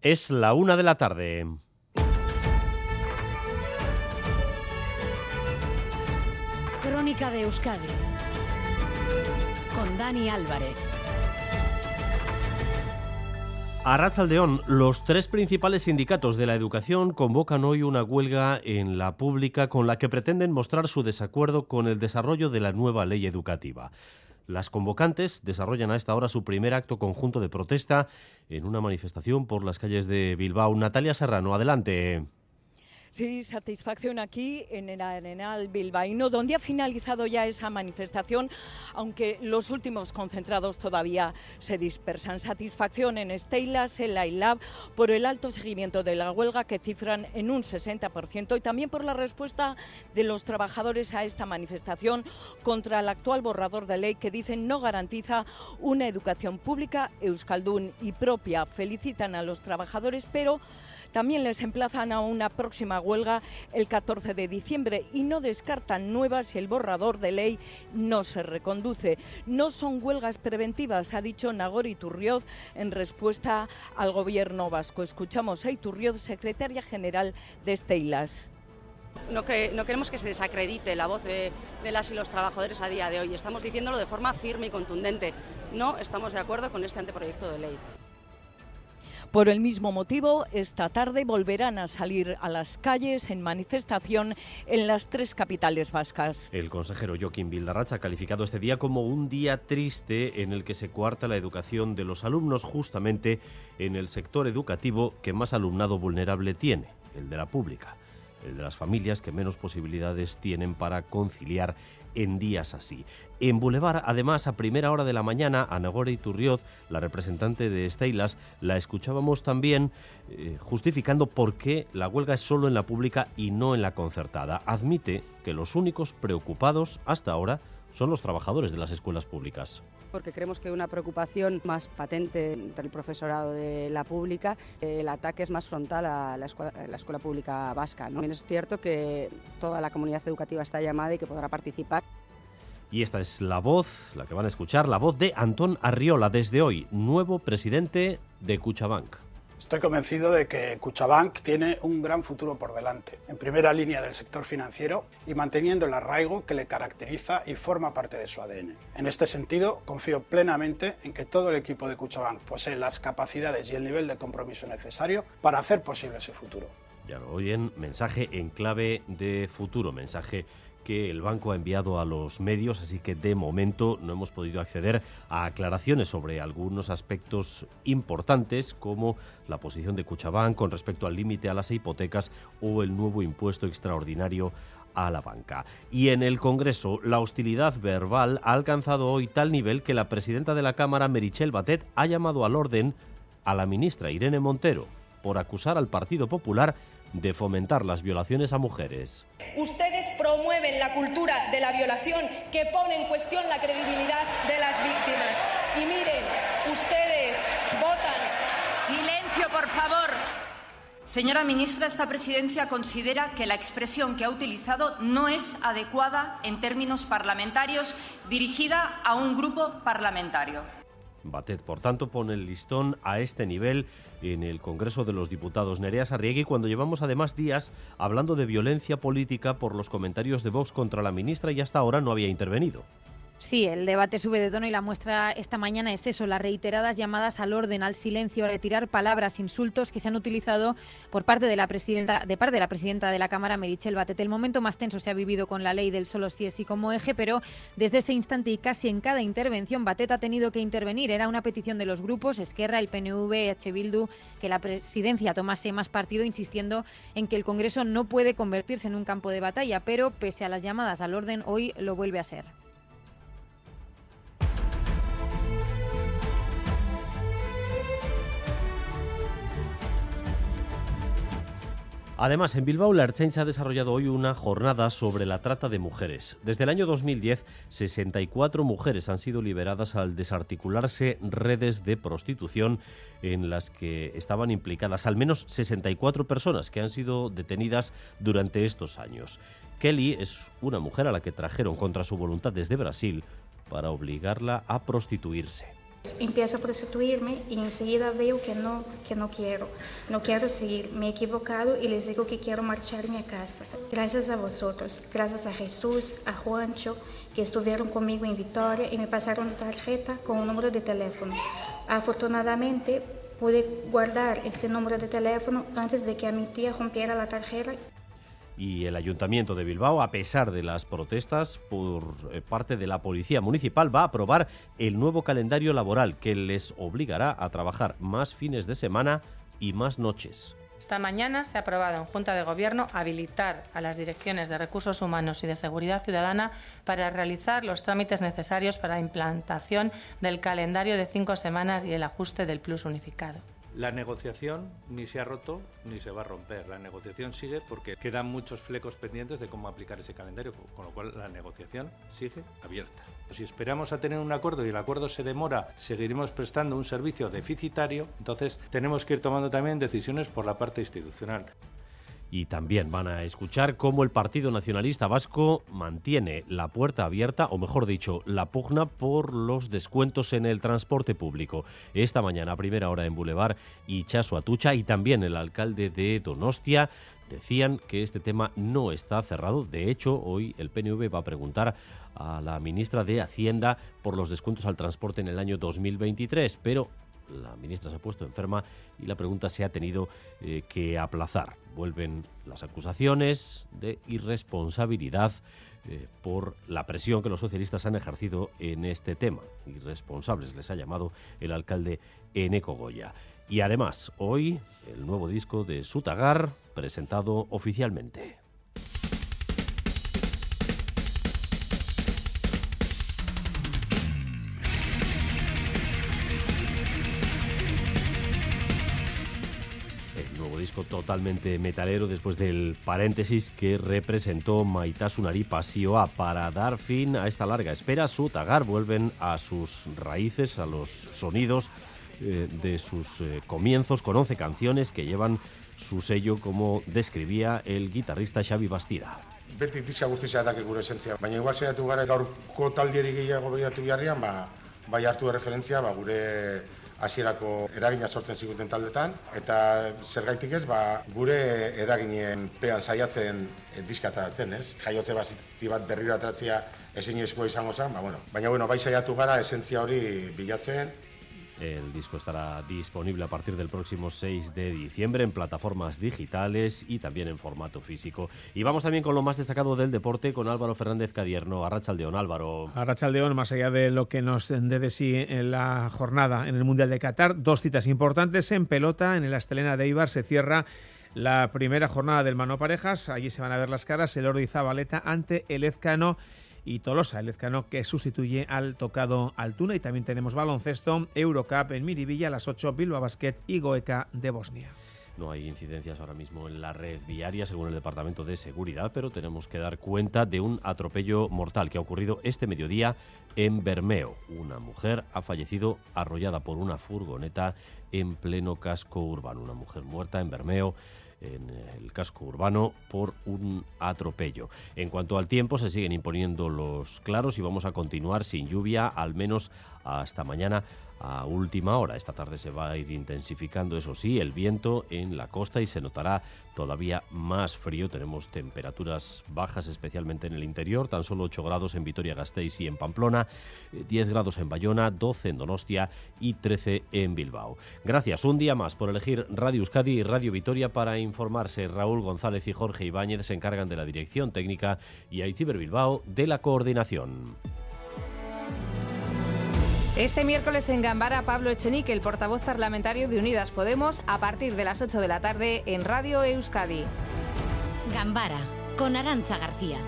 Es la una de la tarde. Crónica de Euskadi con Dani Álvarez. A Ratzaldeón, los tres principales sindicatos de la educación convocan hoy una huelga en la pública con la que pretenden mostrar su desacuerdo con el desarrollo de la nueva ley educativa. Las convocantes desarrollan a esta hora su primer acto conjunto de protesta en una manifestación por las calles de Bilbao. Natalia Serrano, adelante. Sí, satisfacción aquí en el Arenal Bilbaíno, donde ha finalizado ya esa manifestación, aunque los últimos concentrados todavía se dispersan. Satisfacción en Estelas, en la ILAB, por el alto seguimiento de la huelga que cifran en un 60% y también por la respuesta de los trabajadores a esta manifestación contra el actual borrador de ley que dicen no garantiza una educación pública, euskaldún y propia. Felicitan a los trabajadores, pero también les emplazan a una próxima huelga el 14 de diciembre y no descartan nuevas si el borrador de ley no se reconduce. No son huelgas preventivas, ha dicho Nagori Turrioz en respuesta al gobierno vasco. Escuchamos a Iturrioz, secretaria general de que, no, queremos que se desacredite la voz de, de, las y los trabajadores a día de hoy. Estamos diciéndolo de forma firme y contundente. No estamos de acuerdo con este anteproyecto de ley. Por el mismo motivo, esta tarde volverán a salir a las calles en manifestación en las tres capitales vascas. El consejero Joaquín Vildarracha ha calificado este día como un día triste en el que se coarta la educación de los alumnos justamente en el sector educativo que más alumnado vulnerable tiene, el de la pública el de las familias que menos posibilidades tienen para conciliar en días así. En Boulevard, además, a primera hora de la mañana, a Nagore Iturrioz, la representante de Steilas, la escuchábamos también eh, justificando por qué la huelga es solo en la pública y no en la concertada. Admite que los únicos preocupados hasta ahora son los trabajadores de las escuelas públicas. Porque creemos que una preocupación más patente entre el profesorado de la pública, el ataque es más frontal a la escuela, a la escuela pública vasca. ¿no? También es cierto que toda la comunidad educativa está llamada y que podrá participar. Y esta es la voz, la que van a escuchar, la voz de Antón Arriola, desde hoy, nuevo presidente de Cuchabank. Estoy convencido de que Cuchabank tiene un gran futuro por delante, en primera línea del sector financiero y manteniendo el arraigo que le caracteriza y forma parte de su ADN. En este sentido, confío plenamente en que todo el equipo de Cuchabank posee las capacidades y el nivel de compromiso necesario para hacer posible ese futuro. Ya lo oyen, mensaje en clave de futuro, mensaje que el banco ha enviado a los medios, así que de momento no hemos podido acceder a aclaraciones sobre algunos aspectos importantes como la posición de Cuchabán con respecto al límite a las hipotecas o el nuevo impuesto extraordinario a la banca. Y en el Congreso, la hostilidad verbal ha alcanzado hoy tal nivel que la presidenta de la Cámara, Merichel Batet, ha llamado al orden a la ministra Irene Montero por acusar al Partido Popular de fomentar las violaciones a mujeres. Ustedes promueven la cultura de la violación que pone en cuestión la credibilidad de las víctimas. Y miren, ustedes votan. Silencio, por favor. Señora ministra, esta presidencia considera que la expresión que ha utilizado no es adecuada en términos parlamentarios dirigida a un grupo parlamentario. Batet, por tanto, pone el listón a este nivel en el Congreso de los Diputados. Nerea Sarriegui, cuando llevamos además días hablando de violencia política por los comentarios de Vox contra la ministra y hasta ahora no había intervenido. Sí, el debate sube de tono y la muestra esta mañana es eso, las reiteradas llamadas al orden, al silencio, a retirar palabras, insultos que se han utilizado por parte de la presidenta, de parte de la presidenta de la Cámara, Merichel Batet. El momento más tenso se ha vivido con la ley del solo sí es sí como eje, pero desde ese instante y casi en cada intervención Batet ha tenido que intervenir. Era una petición de los grupos Esquerra, el PNV, H. Bildu, que la presidencia tomase más partido, insistiendo en que el Congreso no puede convertirse en un campo de batalla, pero pese a las llamadas al orden, hoy lo vuelve a ser. Además, en Bilbao la Ertzaintza ha desarrollado hoy una jornada sobre la trata de mujeres. Desde el año 2010, 64 mujeres han sido liberadas al desarticularse redes de prostitución en las que estaban implicadas al menos 64 personas que han sido detenidas durante estos años. Kelly es una mujer a la que trajeron contra su voluntad desde Brasil para obligarla a prostituirse. Empiezo a prostituirme y enseguida veo que no, que no quiero, no quiero seguir, me he equivocado y les digo que quiero marcharme a casa. Gracias a vosotros, gracias a Jesús, a Juancho, que estuvieron conmigo en Victoria y me pasaron tarjeta con un número de teléfono. Afortunadamente pude guardar este número de teléfono antes de que a mi tía rompiera la tarjeta y el Ayuntamiento de Bilbao, a pesar de las protestas por eh, parte de la Policía Municipal, va a aprobar el nuevo calendario laboral que les obligará a trabajar más fines de semana y más noches. Esta mañana se ha aprobado en Junta de Gobierno habilitar a las direcciones de recursos humanos y de seguridad ciudadana para realizar los trámites necesarios para la implantación del calendario de cinco semanas y el ajuste del plus unificado. La negociación ni se ha roto ni se va a romper. La negociación sigue porque quedan muchos flecos pendientes de cómo aplicar ese calendario, con lo cual la negociación sigue abierta. Si esperamos a tener un acuerdo y el acuerdo se demora, seguiremos prestando un servicio deficitario, entonces tenemos que ir tomando también decisiones por la parte institucional y también van a escuchar cómo el Partido Nacionalista Vasco mantiene la puerta abierta, o mejor dicho, la pugna por los descuentos en el transporte público. Esta mañana, a primera hora en Boulevard y Chaso Atucha, y también el alcalde de Donostia, decían que este tema no está cerrado. De hecho, hoy el PNV va a preguntar a la ministra de Hacienda por los descuentos al transporte en el año 2023, pero la ministra se ha puesto enferma y la pregunta se ha tenido eh, que aplazar. Vuelven las acusaciones de irresponsabilidad eh, por la presión que los socialistas han ejercido en este tema. Irresponsables les ha llamado el alcalde Eneco Goya. Y además, hoy el nuevo disco de Sutagar presentado oficialmente. Totalmente metalero después del paréntesis que representó Maitasunari Pasioa. Para dar fin a esta larga espera, su Tagar vuelven a sus raíces, a los sonidos eh, de sus eh, comienzos, con 11 canciones que llevan su sello, como describía el guitarrista Xavi Bastida. Beti gure esentzia, baina igual gara gaurko taldieri gehiago ba, bai hartu referentzia ba, gure hasierako eragina sortzen ziguten taldetan eta zergaitik ez ba, gure eraginen pean saiatzen e, diska ataratzen, ez? Jaiotze baziti bat berriro ataratzea ezin izango zen, ba, bueno. baina bueno, bai saiatu gara esentzia hori bilatzen El disco estará disponible a partir del próximo 6 de diciembre en plataformas digitales y también en formato físico. Y vamos también con lo más destacado del deporte con Álvaro Fernández Cadierno. Arrachaldeón, Álvaro. Arrachaldeón, más allá de lo que nos dé de sí en la jornada en el Mundial de Qatar, dos citas importantes en pelota. En el Astelena de Ibar se cierra la primera jornada del Mano Parejas. Allí se van a ver las caras el Ordi Zabaleta ante el Ezcano y Tolosa, el Ezcano que sustituye al tocado Altuna. Y también tenemos baloncesto, Eurocup en Miribilla a las 8, Bilbao Basket y Goeca de Bosnia. No hay incidencias ahora mismo en la red viaria, según el Departamento de Seguridad, pero tenemos que dar cuenta de un atropello mortal que ha ocurrido este mediodía en Bermeo. Una mujer ha fallecido arrollada por una furgoneta en pleno casco urbano. Una mujer muerta en Bermeo en el casco urbano por un atropello. En cuanto al tiempo, se siguen imponiendo los claros y vamos a continuar sin lluvia, al menos hasta mañana a última hora. Esta tarde se va a ir intensificando, eso sí, el viento en la costa y se notará todavía más frío. Tenemos temperaturas bajas, especialmente en el interior, tan solo 8 grados en Vitoria-Gasteiz y en Pamplona, 10 grados en Bayona, 12 en Donostia y 13 en Bilbao. Gracias un día más por elegir Radio Euskadi y Radio Vitoria para informarse. Raúl González y Jorge Ibáñez se encargan de la dirección técnica y Aichiber Bilbao de la coordinación. Este miércoles en Gambara, Pablo Echenique, el portavoz parlamentario de Unidas Podemos, a partir de las 8 de la tarde en Radio Euskadi. Gambara, con Arancha García.